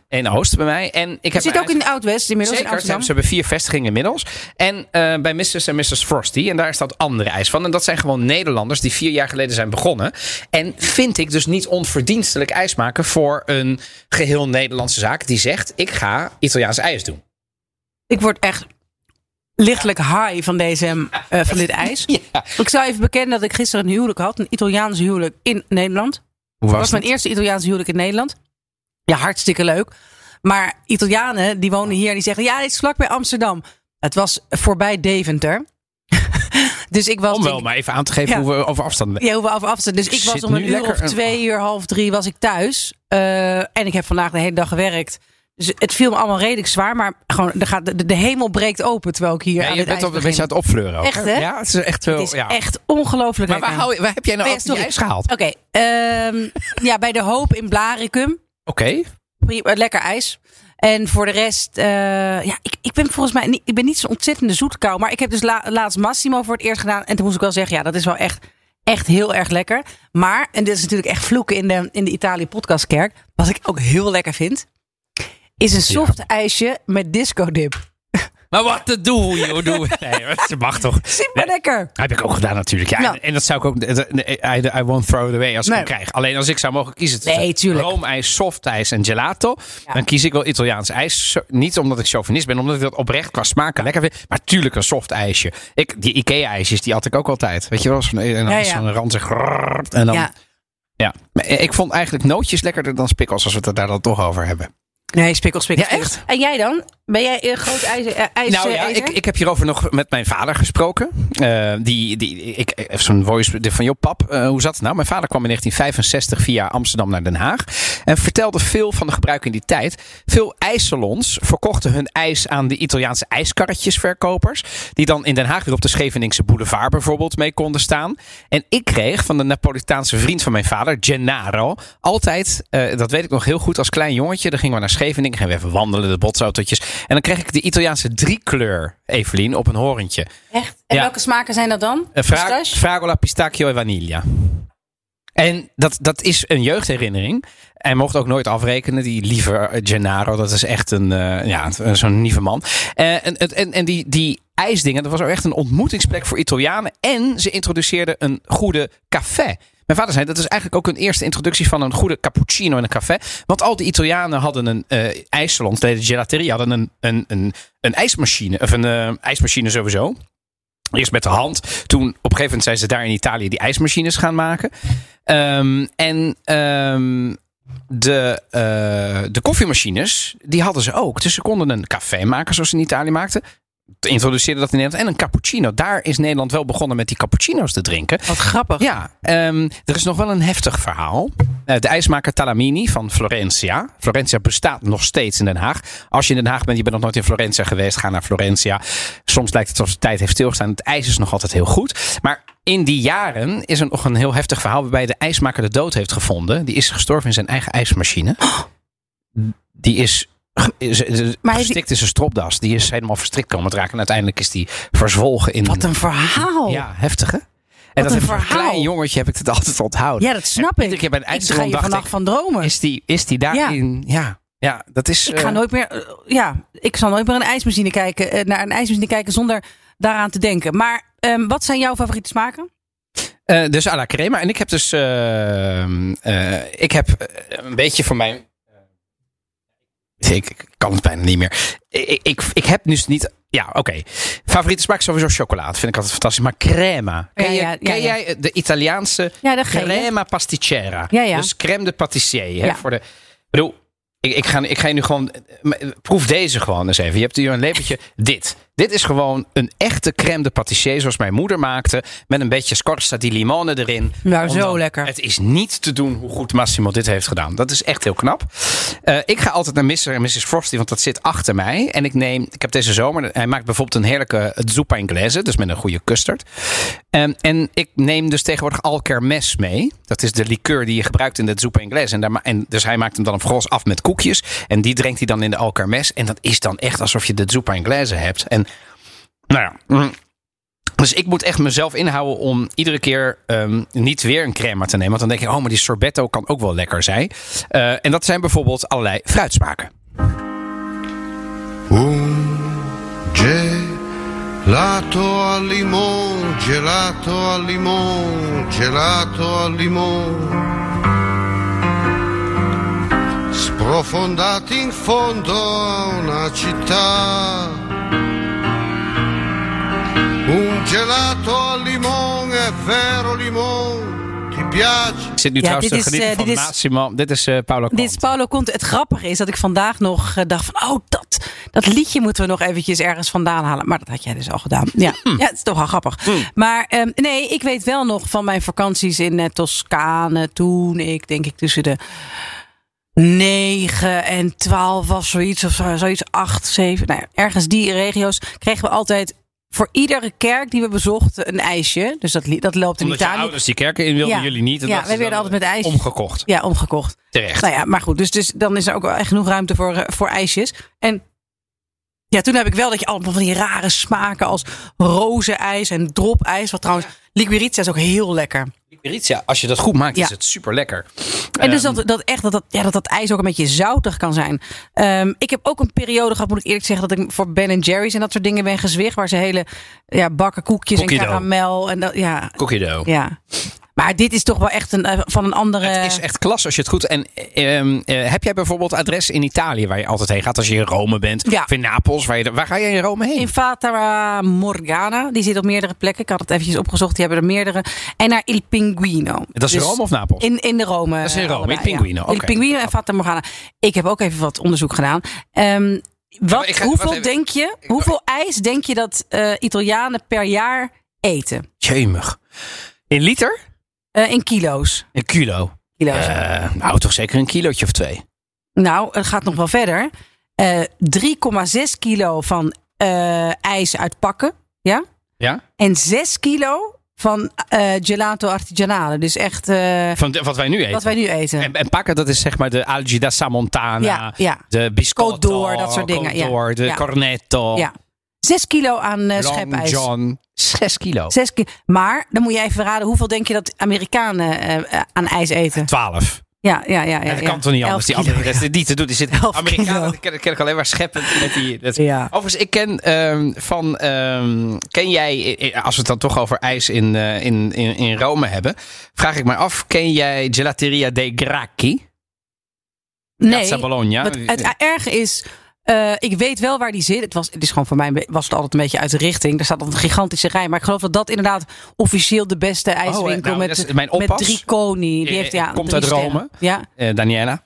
In Oost bij mij. En ik heb zit ook in Oud-West inmiddels Zeker, in Amsterdam. ze hebben vier vestigingen inmiddels. En eh, bij Mrs. en Mrs. Frosty. En daar staat andere ijs van. En dat zijn gewoon Nederlanders die vier jaar geleden zijn begonnen. En vind ik dus niet onverdienstelijk ijs maken voor een geheel Nederlandse zaak. Die zegt, ik ga Italiaans ijs doen. Ik word echt lichtelijk high van, deze, eh, van dit ijs. [LAUGHS] Ja. Ik zou even bekennen dat ik gisteren een huwelijk had. Een Italiaans huwelijk in Nederland. Hoe Dat was mijn eerste Italiaans huwelijk in Nederland. Ja, hartstikke leuk. Maar Italianen die wonen hier en die zeggen... ja, dit is vlak bij Amsterdam. Het was voorbij Deventer. [LAUGHS] dus ik was... Om wel denk- maar even aan te geven Ja. hoe we over afstand Ja, hoe we over afstand. Dus ik was om een uur of twee uur, half drie was ik thuis. Eh, en ik heb vandaag de hele dag gewerkt. Dus het viel me allemaal redelijk zwaar. Maar gewoon, gaat, de, de hemel breekt open terwijl ik hier Ja, aan je bent op een beetje aan het opfleuren. ook, Echt, hè? Ja, het is echt wel. Is ja. echt ongelooflijk Maar waar, lekker. hou je- waar heb jij nou Oh sorry. ijs gehaald? Oké, ehm, ja, bij de Hoop in Blaricum. Oké. Prima, lekker ijs. En voor de rest, eh, ja, ik, ik ben volgens mij niet, ik ben niet zo'n ontzettende zoetkou. Maar ik heb dus la- laatst Massimo voor het eerst gedaan. En toen moest ik wel zeggen, ja, dat is wel echt, echt heel erg lekker. Maar, en dit is natuurlijk echt vloeken in de, in de Italië podcastkerk. Wat ik ook heel lekker vind, is een soft ijsje met disco dip. Maar wat te doen, joh. Doe. [LAUGHS] Nee, dat mag toch. Super lekker. Heb ik ook gedaan natuurlijk. Ja, Ja. En, en dat zou ik ook... I, I won't throw it away als ik hem krijg. Alleen als ik zou mogen kiezen tussen Nee, tuurlijk. roomijs, softijs en gelato... Ja. dan kies ik wel Italiaans ijs. Niet omdat ik chauvinist ben, omdat ik dat oprecht qua smaken lekker vind. Maar tuurlijk een soft ijsje. Ik, die Ikea-ijsjes, die had ik ook altijd. Weet je wel? Zo'n en dan Ja, ja. zo'n ranzig... En dan, ja. Ja. Maar ik vond eigenlijk nootjes lekkerder dan spikkels... als we het daar dan toch over hebben. Nee, spikkels, spikkels. Ja, spikkels. En jij dan? Ben jij een groot ijs, eh, Nou ja, ik, ik heb hierover nog met mijn vader gesproken. Eh, die, die, ik heb zo'n voice van Job Pap. eh, hoe zat het nou? Mijn vader kwam in 1965 via Amsterdam naar Den Haag. En vertelde veel van de gebruik in die tijd. Veel ijssalons verkochten hun ijs aan de Italiaanse ijskarretjesverkopers. Die dan in Den Haag weer op de Scheveningse boulevard bijvoorbeeld mee konden staan. En ik kreeg van de Napolitaanse vriend van mijn vader, Gennaro, altijd, eh, dat weet ik nog heel goed, als klein jongetje. Dan gingen we naar Scheveningen, gingen we even wandelen, de botsautootjes. En dan kreeg ik de Italiaanse driekleur, Evelien, op een horentje. Echt? En Ja. welke smaken zijn dat dan? Fra- Pistache? fragola, pistacchio en vanilla. En dat, dat is een jeugdherinnering. En mocht ook nooit afrekenen, die lieve eh, Gennaro. Dat is echt een, eh, ja, zo'n lieve man. En, en, en die, die ijsdingen, dat was ook echt een ontmoetingsplek voor Italianen. En ze introduceerden een goede café. Mijn vader zei, dat is eigenlijk ook een eerste introductie van een goede cappuccino in een café. Want al die Italianen hadden een eh ijssalon, de gelaterie hadden een, een, een, een ijsmachine. Of een eh, ijsmachine sowieso. Eerst met de hand. Toen op een gegeven moment zijn ze daar in Italië die ijsmachines gaan maken. Ehm, en ehm, de, eh, de koffiemachines, die hadden ze ook. Dus ze konden een café maken zoals ze in Italië maakten. Introduceerden dat in Nederland. En een cappuccino. Daar is Nederland wel begonnen met die cappuccino's te drinken. Wat grappig. Ja, ehm, er is nog wel een heftig verhaal. Eh, de ijsmaker Talamini van Florentia. Florentia bestaat nog steeds in Den Haag. Als je in Den Haag bent, je bent nog nooit in Florentia geweest, ga naar Florentia. Soms lijkt het alsof de tijd heeft stilgestaan. Het ijs is nog altijd heel goed. Maar in die jaren is er nog een heel heftig verhaal waarbij de ijsmaker de dood heeft gevonden. Die is gestorven in zijn eigen ijsmachine. Die is- Maar verstrikt in zijn stropdas. Die is helemaal verstrikt komen te raken. En uiteindelijk is die verzwolgen in... Wat een verhaal. Ja, heftig hè? En Wat dat een heb voor een verhaal. klein jongetje heb ik het altijd onthouden. Ja, dat snap En ik. Een ik ga ijssalon je dacht ik, van dromen. is die, is die daarin... Ja. ja, dat is... ik ga eh, nooit meer, eh, ja, ik zal nooit meer een ijsmachine kijken, eh, naar een ijsmachine kijken zonder daaraan te denken. Maar ehm, wat zijn jouw favoriete smaken? Dus à la crema. En ik heb dus. eh, eh, ik heb een beetje voor mijn. Eh, ik, kan het bijna niet meer. Ik, ik, ik heb dus niet. Ja, oké. Favoriete smaak is sowieso chocolade. Vind ik altijd fantastisch. Maar crema. Ken, Ja, je, ja, ken ja. jij de Italiaanse Ja, de gele. crema pasticcera? Dus crème de pâtissier. Hè, Ja. voor de, ik bedoel, ik, ik, ga, ik ga je nu gewoon. eh, Proef deze gewoon eens even. Je hebt hier een lepeltje. dit. Dit is gewoon een echte crème de pâtissier zoals mijn moeder maakte. Met een beetje scorza di limone erin. Nou, zo lekker. Het is niet te doen hoe goed Massimo dit heeft gedaan. Dat is echt heel knap. Eh, ik ga altijd naar Mr. en Mrs. Frosty, want dat zit achter mij. En ik neem, ik heb deze zomer, hij maakt bijvoorbeeld een heerlijke zuppa inglese, dus met een goede custard. Ehm, en ik neem dus tegenwoordig Alkermes mee. Dat is de liqueur die je gebruikt in de zuppa inglese. En, daar, en dus hij maakt hem dan op gros af met koekjes. En die drinkt hij dan in de Alkermes. En dat is dan echt alsof je de zuppa inglese hebt. En nou ja. dus ik moet echt mezelf inhouden om iedere keer ehm, niet weer een crème te nemen. Want dan denk ik, oh, maar die sorbetto kan ook wel lekker zijn. Eh, en dat zijn bijvoorbeeld allerlei fruitsmaken. Un gelato al limone, gelato al limone, gelato al limone. Sprofondati in fondo a una città. Gelato al limone, vero limone, ti piace? Ik zit nu Ja, trouwens dit te is, genieten eh, van dit is- Massimo. Dit is eh Paolo Dit is. Paulo Conte. Het grappige is dat ik vandaag nog eh, dacht van... oh, dat, dat liedje moeten we nog eventjes ergens vandaan halen. Maar dat had jij dus al gedaan. Ja, [LAUGHS] Hm. ja het is toch wel grappig. Maar ehm, nee, ik weet wel nog van mijn vakanties in eh, Toscane... toen ik, denk ik, tussen de 9 en 12 was zoiets. Of zo- zoiets 8, 7. Nou ja, ergens die regio's kregen we altijd... voor iedere kerk die we bezochten een ijsje. Dus dat, dat loopt in Omdat je Italië. ouders die kerken in wilden, Ja. jullie niet. En Ja, wij werden altijd met ijsjes. Omgekocht. Ja, omgekocht. Terecht. Nou ja, maar goed. Dus, dus dan is er ook wel echt genoeg ruimte voor, eh, voor ijsjes. En ja, toen heb ik wel dat je allemaal van die rare smaken als rozenijs en dropijs. Wat trouwens, liquirizia is ook heel lekker. Liquirizia, als je dat goed maakt, Ja. is het super lekker. En dus Ehm, dat, dat echt dat dat, ja, dat dat ijs ook een beetje zoutig kan zijn. Ehm, ik heb ook een periode gehad, moet ik eerlijk zeggen, dat ik voor Ben Jerry's en dat soort dingen ben gezwicht. Waar ze hele ja, bakken koekjes Cookie en karamel. En dat, ja, Cookie dough. ja. Maar dit is toch wel echt een, eh, van een andere... Het is echt klas als je het goed. En ehm, eh, heb jij bijvoorbeeld adres in Italië waar je altijd heen gaat als je in Rome bent? Ja. Of in Napels? Waar, je, waar ga je in Rome heen? In Fata Morgana, die zit op meerdere plekken. Ik had het eventjes opgezocht, die hebben er meerdere. En naar Il Pinguino. dat is Dus Rome of Napels? In, in de Rome. Dat is in eh, Rome, allebei, Il Pinguino, Ja. Il. Pinguino en Fata Morgana. Ik heb ook even wat onderzoek gedaan. Ehm, wat, ga- hoeveel even. denk je, hoeveel ijs denk je dat Italianen per jaar eten? Jemig. In liter? Eh, in kilo's. Een kilo. kilo's. Eh, nou, toch zeker een kilootje of twee. Nou, het gaat nog wel verder. Eh 3,6 kilo van eh, ijs uit pakken. Ja? Ja? En 6 kilo van eh, gelato artigianale. Dus echt eh, Van de- wat wij nu eten. wat wij nu eten. En, en pakken, dat is zeg maar de Algida Samontana. Ja, ja. De biscotto. Côte d'Or, dat soort dingen, Côte ja. de cornetto. Ja. 6 kilo aan eh, Long schepijs. John. Zes kilo. 6 kilo. Maar dan moet je even raden, hoeveel denk je dat Amerikanen eh, eh, aan ijs eten? Twaalf. Ja, ja, ja. ja, Ja, dat ja. kan toch niet anders? Die andere rest niet te doen. Die zit Elf Amerikanen die ken, ken ik alleen maar scheppend met die. Dat, Ja. Overigens, ik ken ehm, van. ehm, ken jij, eh, als we het dan toch over ijs in, eh, in, in, in Rome hebben, vraag ik mij af: ken jij Gelateria dei Gracchi? Piazza Nee, Bologna. Wat het erge is, eh, ik weet wel waar die zit. Het, was, het is gewoon voor mij was het altijd een beetje uit de richting. Er staat altijd een gigantische rij. Maar ik geloof dat dat inderdaad officieel de beste ijswinkel nou, met, mijn met oppas. drie koning. Die Eh, heeft, ja, komt uit sterren. Rome. Ja, Eh, Daniela.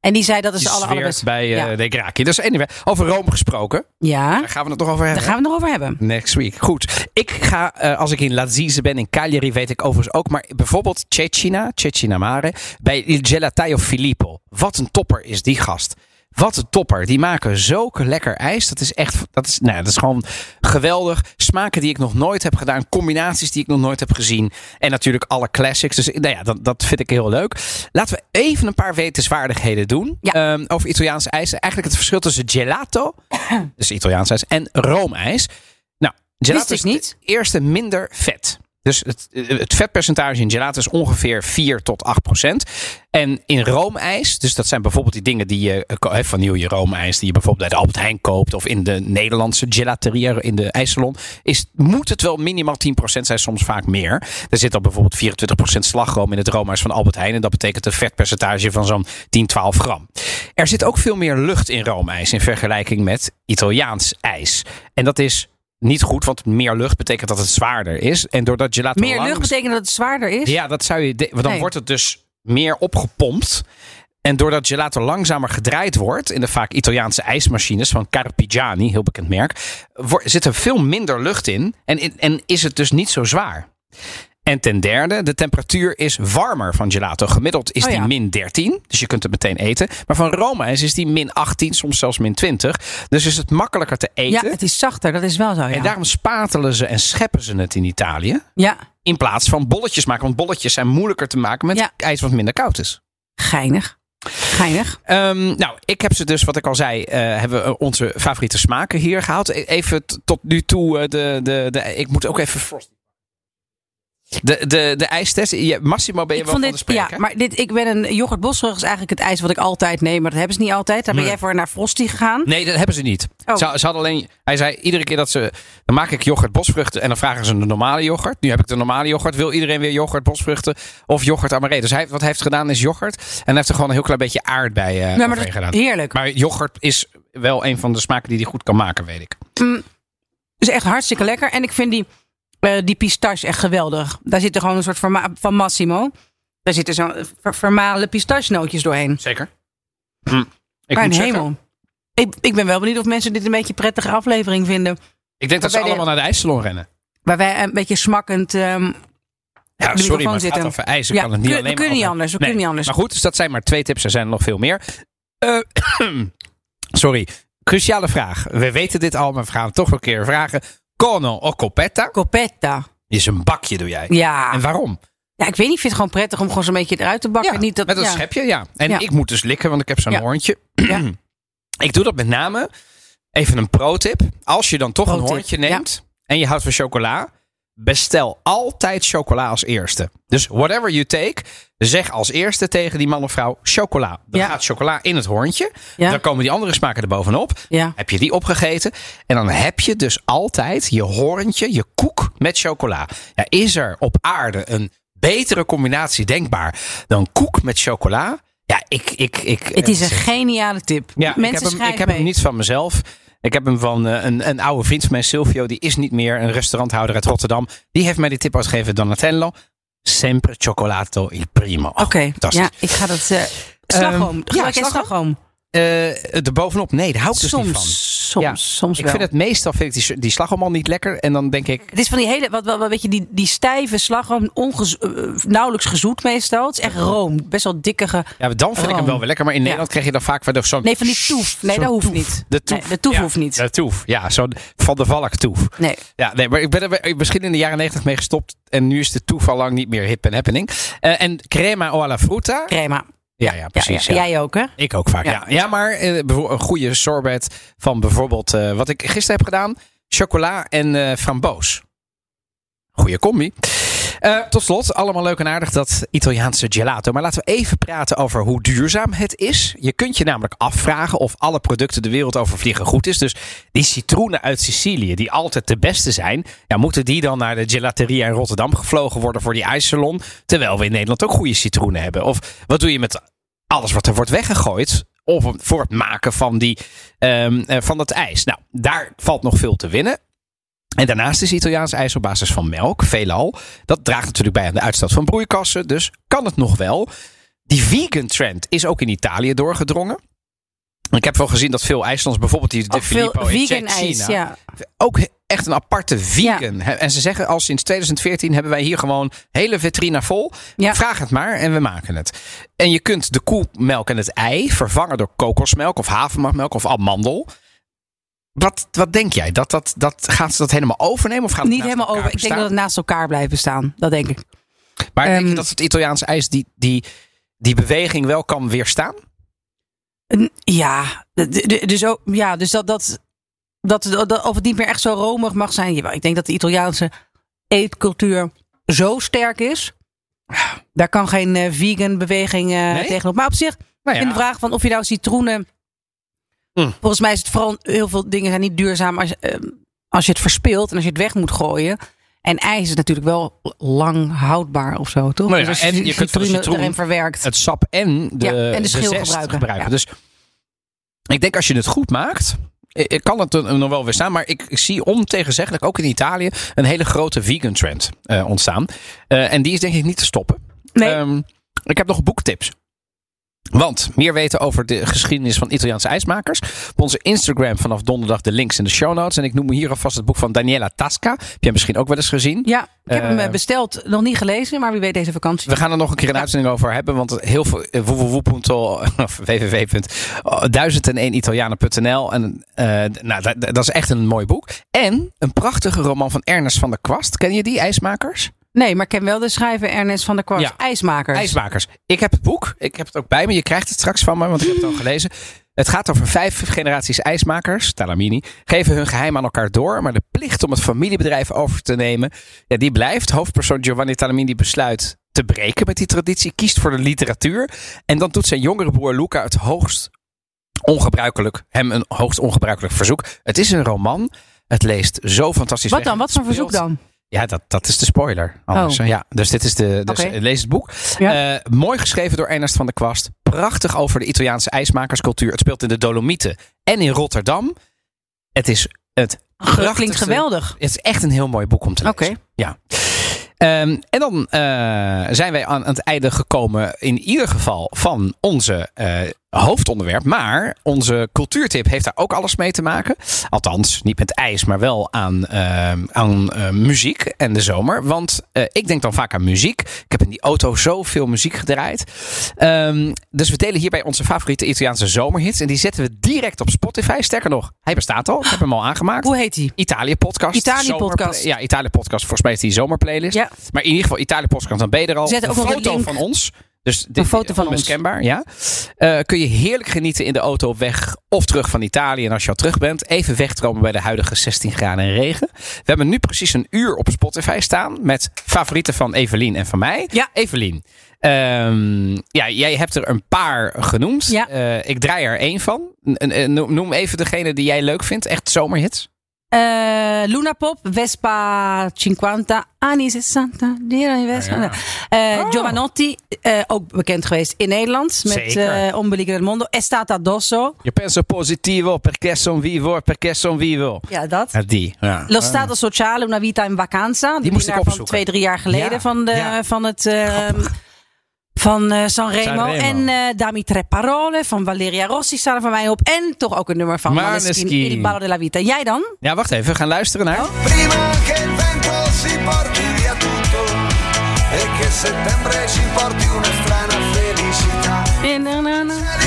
en die zei dat is zweert allerbeste. bij eh ja. de Gracchi. Dus anyway, over Rome gesproken. ja, Daar gaan we het toch over hebben. daar gaan we het nog over hebben. Next week. Goed. Ik ga, eh, als ik in Lazise ben, in Cagliari, weet ik overigens ook. Maar bijvoorbeeld Cecina, Cecina Mare, bij Il Gelataio Filippo. Wat een topper is die gast. Wat een topper. Die maken zulke lekker ijs. Dat is echt, dat is, nou, dat is gewoon geweldig. Smaken die ik nog nooit heb gedaan. Combinaties die ik nog nooit heb gezien. En natuurlijk alle classics. Dus nou ja, dat, dat vind ik heel leuk. Laten we even een paar wetenswaardigheden doen. Ja. Ehm, over Italiaans ijs. Eigenlijk het verschil tussen gelato, [CLEARS THROAT] dus Italiaans ijs, en roomijs. Nou, gelato Wist ik is niet. eerste minder vet. Dus het, het vetpercentage in gelato is ongeveer 4 tot 8 procent. En in roomijs, dus dat zijn bijvoorbeeld die dingen die je, eh, ko- hè, vanille roomijs, die je bijvoorbeeld bij Albert Heijn koopt. Of in de Nederlandse gelateria in de ijssalon. Is, moet het wel minimaal 10 procent zijn, soms vaak meer. Er zit al bijvoorbeeld 24 procent slagroom in het roomijs van Albert Heijn. En dat betekent een vetpercentage van zo'n 10, 12 gram. Er zit ook veel meer lucht in roomijs in vergelijking met Italiaans ijs. En dat is niet goed, want meer lucht betekent dat het zwaarder is. En doordat gelato Meer lucht betekent dat het zwaarder is? ja, dat zou je. de- dan Nee. wordt het dus meer opgepompt. En doordat gelato langzamer gedraaid wordt in de vaak Italiaanse ijsmachines van Carpigiani, heel bekend merk, zit er veel minder lucht in en, in- en is het dus niet zo zwaar. En ten derde, de temperatuur is warmer van gelato. Gemiddeld is Oh die ja. min 13, dus je kunt het meteen eten. Maar van roomijs is die min 18, soms zelfs min 20. Dus is het makkelijker te Ja, eten. het is zachter, dat is wel zo. Ja. En daarom spatelen ze en scheppen ze het in Italië. ja, In plaats van bolletjes maken. Want bolletjes zijn moeilijker te maken met Ja. ijs wat minder koud is. geinig. Geinig. Ehm, nou, ik heb ze dus, wat ik al zei, eh, hebben we onze favoriete smaken hier gehaald. E- Even tot nu toe, eh, de, de, de, ik moet ook even Frosty. De, de, de ijstest. Ja, Massimo, ben je Ik wel van dit, de ja, maar dit, ik ben een yoghurt bosrug is eigenlijk het ijs wat ik altijd neem, maar dat hebben ze niet altijd. Daar ben Nee. jij voor naar Frosty gegaan. Nee, dat hebben ze niet. Oh. Ze, ze hadden alleen, hij zei iedere keer dat ze. Dan maak ik yoghurt bosvruchten en dan vragen ze een normale yoghurt. Nu heb ik de normale yoghurt. Wil iedereen weer yoghurt bosvruchten of yoghurt amaré? Dus hij, wat hij heeft gedaan is yoghurt. En hij heeft er gewoon een heel klein beetje aardbei eh maar dat, gedaan. heerlijk. Maar yoghurt is wel een van de smaken die hij goed kan maken, weet ik. is echt hartstikke lekker. En ik vind die, eh, die pistache echt geweldig. Daar zit er gewoon een soort verma- van Massimo. Daar zitten zo'n ver- vermalen pistachenootjes doorheen. Zeker. Hm. Ik Mijn moet zeggen, hemel. Ik, ik ben wel benieuwd of mensen dit een beetje een prettige aflevering vinden. ik denk dat ze de- allemaal naar de ijssalon rennen. Waar wij een beetje smakkend... ehm, Ja, de sorry, maar het zitten. gaat over ijs. Ik Ja, kan het niet kun- alleen we kunnen niet anders, we Nee. kunnen niet anders. Maar goed, dus dat zijn maar twee tips. Er zijn er nog veel meer. Eh, [CLEARS THROAT] sorry, cruciale vraag. We weten dit al, maar we gaan het toch een keer vragen. Cono o coppetta? Coppetta. Is een bakje, doe jij. Ja. En waarom? ja, ik weet niet. Ik vind het gewoon prettig om gewoon zo'n beetje eruit te bakken. Ja, niet dat, met een ja. schepje, ja. En Ja. ik moet dus likken, want ik heb zo'n hoorntje. Ja. [CLEARS THROAT] ik doe dat met name, even een pro-tip. Als je dan toch een hoorntje neemt en je houdt van chocola, bestel altijd chocola als eerste. Dus whatever you take, zeg als eerste tegen die man of vrouw chocola. Dan Ja. gaat chocola in het hoorntje. Ja. Dan komen die andere smaken er bovenop. Ja. Heb je die opgegeten? En dan heb je dus altijd je hoorntje, je koek met chocola. Ja, is er op aarde een betere combinatie denkbaar dan koek met chocola? Ja, ik... ik, ik Het is een geniale tip. ja, Mensen ik heb, hem, ik heb hem niet van mezelf. Ik heb hem van eh, een, een oude vriend van mij, Silvio. Die is niet meer een restauranthouder uit Rotterdam. Die heeft mij die tip uitgegeven. Donatello. Sempre cioccolato il primo. Oké, fantastisch. ja, ik ga dat... eh slagroom. ja, Gebruik jij slagroom? slagroom? Eh, er bovenop, nee, daar hou ik dus niet van. Soms, Ja, soms Ik wel. vind het meestal vind ik die, die slagroom al niet lekker. En dan denk ik, Het is van die hele, wat, wat, wat weet je, die, die stijve slagroom, ongez, eh, nauwelijks gezoet meestal. Het is echt room, best wel dikkige. ja, dan vind ik hem wel weer lekker. Maar in Nederland krijg je dan vaak weer zo'n... Nee, van die toef. Nee, dat hoeft toef. niet. De toef. Nee, de toef Ja, hoeft niet. De toef, ja. Zo'n Van de Valk toef. Nee. Ja, nee, maar ik ben er misschien in de jaren negentig mee gestopt. En nu is de toef al lang niet meer hip en happening. Eh, en crema o alla frutta. Crema. Ja, ja, precies. Ja, ja. Jij ook, hè? Ik ook vaak, ja. Ja. Maar eh, een goede sorbet van bijvoorbeeld... eh, wat ik gisteren heb gedaan. Chocola en eh framboos. Goeie combi. Eh, tot slot, allemaal leuk en aardig dat Italiaanse gelato. Maar laten we even praten over hoe duurzaam het is. Je kunt je namelijk afvragen of alle producten de wereld over vliegen goed is. Dus die citroenen uit Sicilië, die altijd de beste zijn. Ja, moeten die dan naar de gelateria in Rotterdam gevlogen worden voor die ijssalon? Terwijl we in Nederland ook goede citroenen hebben. Of wat doe je met alles wat er wordt weggegooid? Of voor het maken van, die, ehm, eh, van dat ijs. Nou, daar valt nog veel te winnen. En daarnaast is Italiaans ijs op basis van melk, veelal. Dat draagt natuurlijk bij aan de uitstoot van broeikassen. Dus kan het nog wel. Die vegan trend is ook in Italië doorgedrongen. Ik heb wel gezien dat veel IJslands, bijvoorbeeld die de Filippo in vegan ijs, China, ja. ook echt een aparte vegan. En ze zeggen al sinds 2014 hebben wij hier gewoon hele vitrine vol. Ja. Vraag het maar en we maken het. En je kunt de koemelk en het ei vervangen door kokosmelk of havermelk of amandel. Wat, wat denk jij? Dat, dat, dat, gaat ze dat helemaal overnemen? Of gaat het Niet helemaal over. Ik denk dat het naast elkaar blijven staan. Dat denk ik. Maar denk je Ehm, dat het Italiaanse ijs die, die, die beweging wel kan weerstaan? Een- Ja, dus, ook, ja, dus dat, dat, dat, dat, of het niet meer echt zo romig mag zijn. Ik denk dat de Italiaanse eetcultuur zo sterk is. Daar kan geen eh, vegan beweging eh, Nee? tegenop. Maar op zich, Nou in de vraag van of je nou citroenen. Mm. Volgens mij is het vooral heel veel dingen zijn niet duurzaam als, je, eh, als je het verspilt en als je het weg moet gooien. En ijs is natuurlijk wel lang houdbaar of zo, toch? Nou ja, Dus en je kunt erin verwerkt. het sap en de, Ja, en de schil gebruiken. Ja. Dus ik denk als je het goed maakt, eh, eh, kan het er nog wel weer staan. Maar ik, ik zie ontegenzeggelijk ook in Italië een hele grote vegan trend eh, ontstaan. En die is denk ik niet te stoppen. Nee. Ehm, ik heb nog boektips. Want meer weten over de geschiedenis van Italiaanse ijsmakers. Op onze Instagram vanaf donderdag de links in de show notes. En ik noem hier alvast het boek van Daniela Tasca. Heb jij misschien ook wel eens gezien? Ja, ik heb hem Eh, eh, besteld. Nog niet gelezen, maar wie weet deze vakantie. We gaan er nog een keer een uitzending over hebben. Want heel veel eh, [LAUGHS] www. of www.1001italianen.nl En eh, nou, dat, dat is echt een mooi boek. En een prachtige roman van Ernest van der Kwast. Ken je die, IJsmakers? Nee, maar ik ken wel de schrijver Ernest van der Kwast. Ja. IJsmakers. IJsmakers. Ik heb het boek. Ik heb het ook bij me. Je krijgt het straks van me, want ik heb het al [LAUGHS] gelezen. Het gaat over vijf generaties ijsmakers, Talamini, geven hun geheim aan elkaar door. Maar de plicht om het familiebedrijf over te nemen, ja, die blijft. Hoofdpersoon Giovanni Talamini besluit te breken met die traditie, kiest voor de literatuur. En dan doet zijn jongere broer Luca het hoogst ongebruikelijk, hem een hoogst ongebruikelijk verzoek. Het is een roman. Het leest zo fantastisch Wat weg. dan? Wat voor verzoek dan? Ja, dat, dat is de spoiler. Anders, Oh. Ja, dus dit is de. Dus Oké. lees het boek. Ja. Eh, mooi geschreven door Ernest van der Kwast. Prachtig over de Italiaanse ijsmakerscultuur. Het speelt in de Dolomieten en in Rotterdam. Het is het Klinkt geweldig. Het is echt een heel mooi boek om te lezen. Oké. Ja. Ehm, en dan eh, zijn wij aan het einde gekomen, in ieder geval van onze eh, hoofdonderwerp. Maar onze cultuurtip heeft daar ook alles mee te maken. Althans, niet met ijs, maar wel aan, ehm, aan eh, muziek en de zomer. Want eh, ik denk dan vaak aan muziek. Ik heb in die auto zoveel muziek gedraaid. Ehm, dus we delen hierbij onze favoriete Italiaanse zomerhits. En die zetten we direct op Spotify. Sterker nog, hij bestaat al. Ik heb hem al aangemaakt. Hoe heet die? Italië podcast. Italië podcast. Ja, Italië podcast. Volgens mij is die zomerplaylist. Ja. Maar in ieder geval Italië podcast. Dan ben je er al. Zet een ook de foto van ons. Dus dit, foto van ons. ja. Eh, kun je heerlijk genieten in de auto op weg of terug van Italië. En als je al terug bent, even wegkomen bij de huidige 16 graden en regen. We hebben nu precies een uur op Spotify staan met favorieten van Evelien en van mij. Ja. Evelien, ehm, ja, jij hebt er een paar genoemd. Ja. Eh, ik draai er één van. Noem even degene die jij leuk vindt. Echt zomerhits. Eh, Luna Pop, Vespa 50, anni 60. die Vespa. Eh, Oh. Giovanotti, eh, ook bekend geweest in Nederland. Met eh Ombelico del Mondo. Estata addosso. Je penso positivo perché son vivo, perché son vivo. Ja, dat. Ja, die. Ja. Lo Stato Sociale, Una Vita in Vacanza. Die moest ik winnaar van opzoeken. twee, drie jaar geleden van, de, van het... van eh, Sanremo. Sanremo. En eh Dami Tre Parole van Valeria Rossi staan er van mij op. En toch ook een nummer van Maneskin, Maneskin. Il Ballo della Vita. Jij dan? ja, wacht even. We gaan luisteren naar... Prima che il vento si porti via tutto e che settembre ci porti una strana felicità.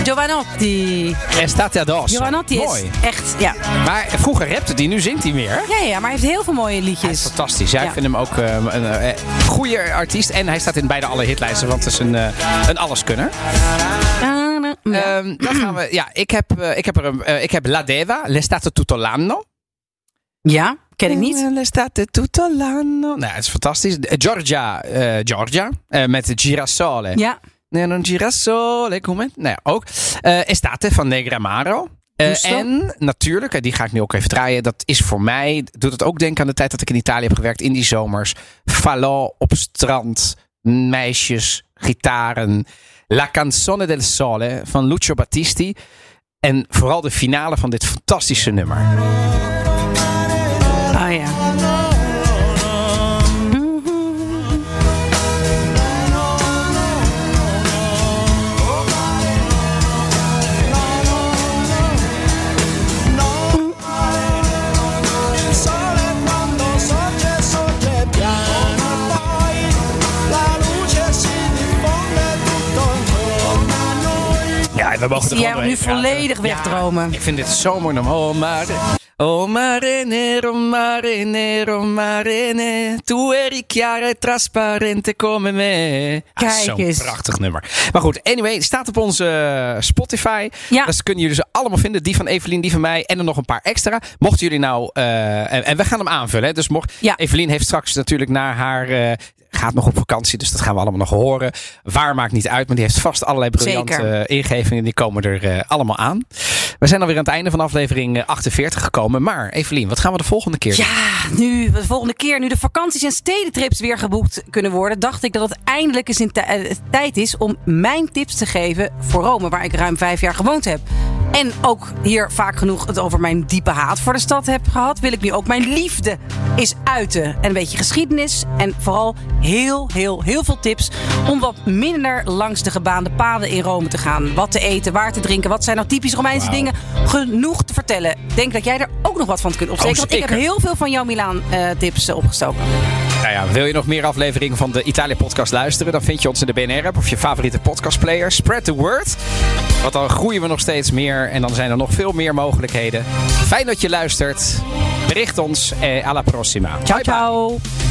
Giovanotti. Estate addosso. Giovanotti is Mooi. echt... Ja. Maar vroeger rapte die, nu zingt hij meer. Ja, ja, maar hij heeft heel veel mooie Hij is liedjes. fantastisch. Ja, ik Ja. vind hem ook eh, een eh, goede artiest. En hij staat in bijna alle hitlijsten, want het is een, eh, een alleskunner. Ja. Ehm, dan gaan we, ja, ik heb, eh, ik heb, er een, eh, ik heb La Deva, L'estate tutto l'anno. ja, ken ik niet. Eh, L'estate tutto l'anno. Nou, het is fantastisch. Eh, Giorgia, eh, Giorgia eh, met Girasole. Ja, Nee, non girasole, come? Nou ja, ook. Eh, Estate van Negramaro. Eh, en natuurlijk, en die ga ik nu ook even draaien. Dat is voor mij, doet het ook denken aan de tijd dat ik in Italië heb gewerkt. In die zomers. Falò op strand. Meisjes, gitaren. La canzone del sole van Lucio Battisti. En vooral de finale van dit fantastische nummer. ah ja. Mogen Ik zie gewoon jij nu volledig wegdromen. Ik vind dit zo mooi om. Oh, maar. Oh mare nero, mare nero, mare ne. Tu eri chiara e trasparente come me. Ah, Kijk Zo'n eens. prachtig nummer. Maar goed, anyway, staat op onze eh, Spotify. Ja. Dat kunnen jullie ze allemaal vinden. Die van Evelien, die van mij en er nog een paar extra. Mochten jullie nou... eh, en, en we gaan hem aanvullen. Hè? Dus mocht... Ja. Evelien heeft straks natuurlijk naar haar... eh, gaat nog op vakantie, dus dat gaan we allemaal nog horen. Waar maakt niet uit, maar die heeft vast allerlei briljante Zeker. eh, ingevingen. Die komen er eh, allemaal aan. We zijn alweer aan het einde van aflevering eh, 48 gekomen. Maar Evelien, wat gaan we de volgende keer doen? Ja, nu, de volgende keer, nu de vakanties en stedentrips weer geboekt kunnen worden, dacht ik dat het eindelijk eens in tij- eh, tijd is om mijn tips te geven voor Rome, waar ik ruim vijf jaar gewoond heb. En ook hier vaak genoeg het over mijn diepe haat voor de stad heb gehad, wil ik nu ook mijn liefde eens uiten. En een beetje geschiedenis en vooral heel, heel, heel veel tips om wat minder langs de gebaande paden in Rome te gaan. Wat te eten, waar te drinken, wat zijn nou typisch Romeinse dingen. Genoeg te vertellen. Denk dat jij er ook nog wat van kunt opsteken. want ik heb heel veel van jouw Milaan-tips opgestoken. Nou ja, wil je nog meer afleveringen van de Italië podcast luisteren? Dan vind je ons in de BNR-app of je favoriete podcastplayer. Spread the word. Want dan groeien we nog steeds meer en dan zijn er nog veel meer mogelijkheden. Fijn dat je luistert. Bericht ons. Eh, alla prossima. Ciao, Bye bye.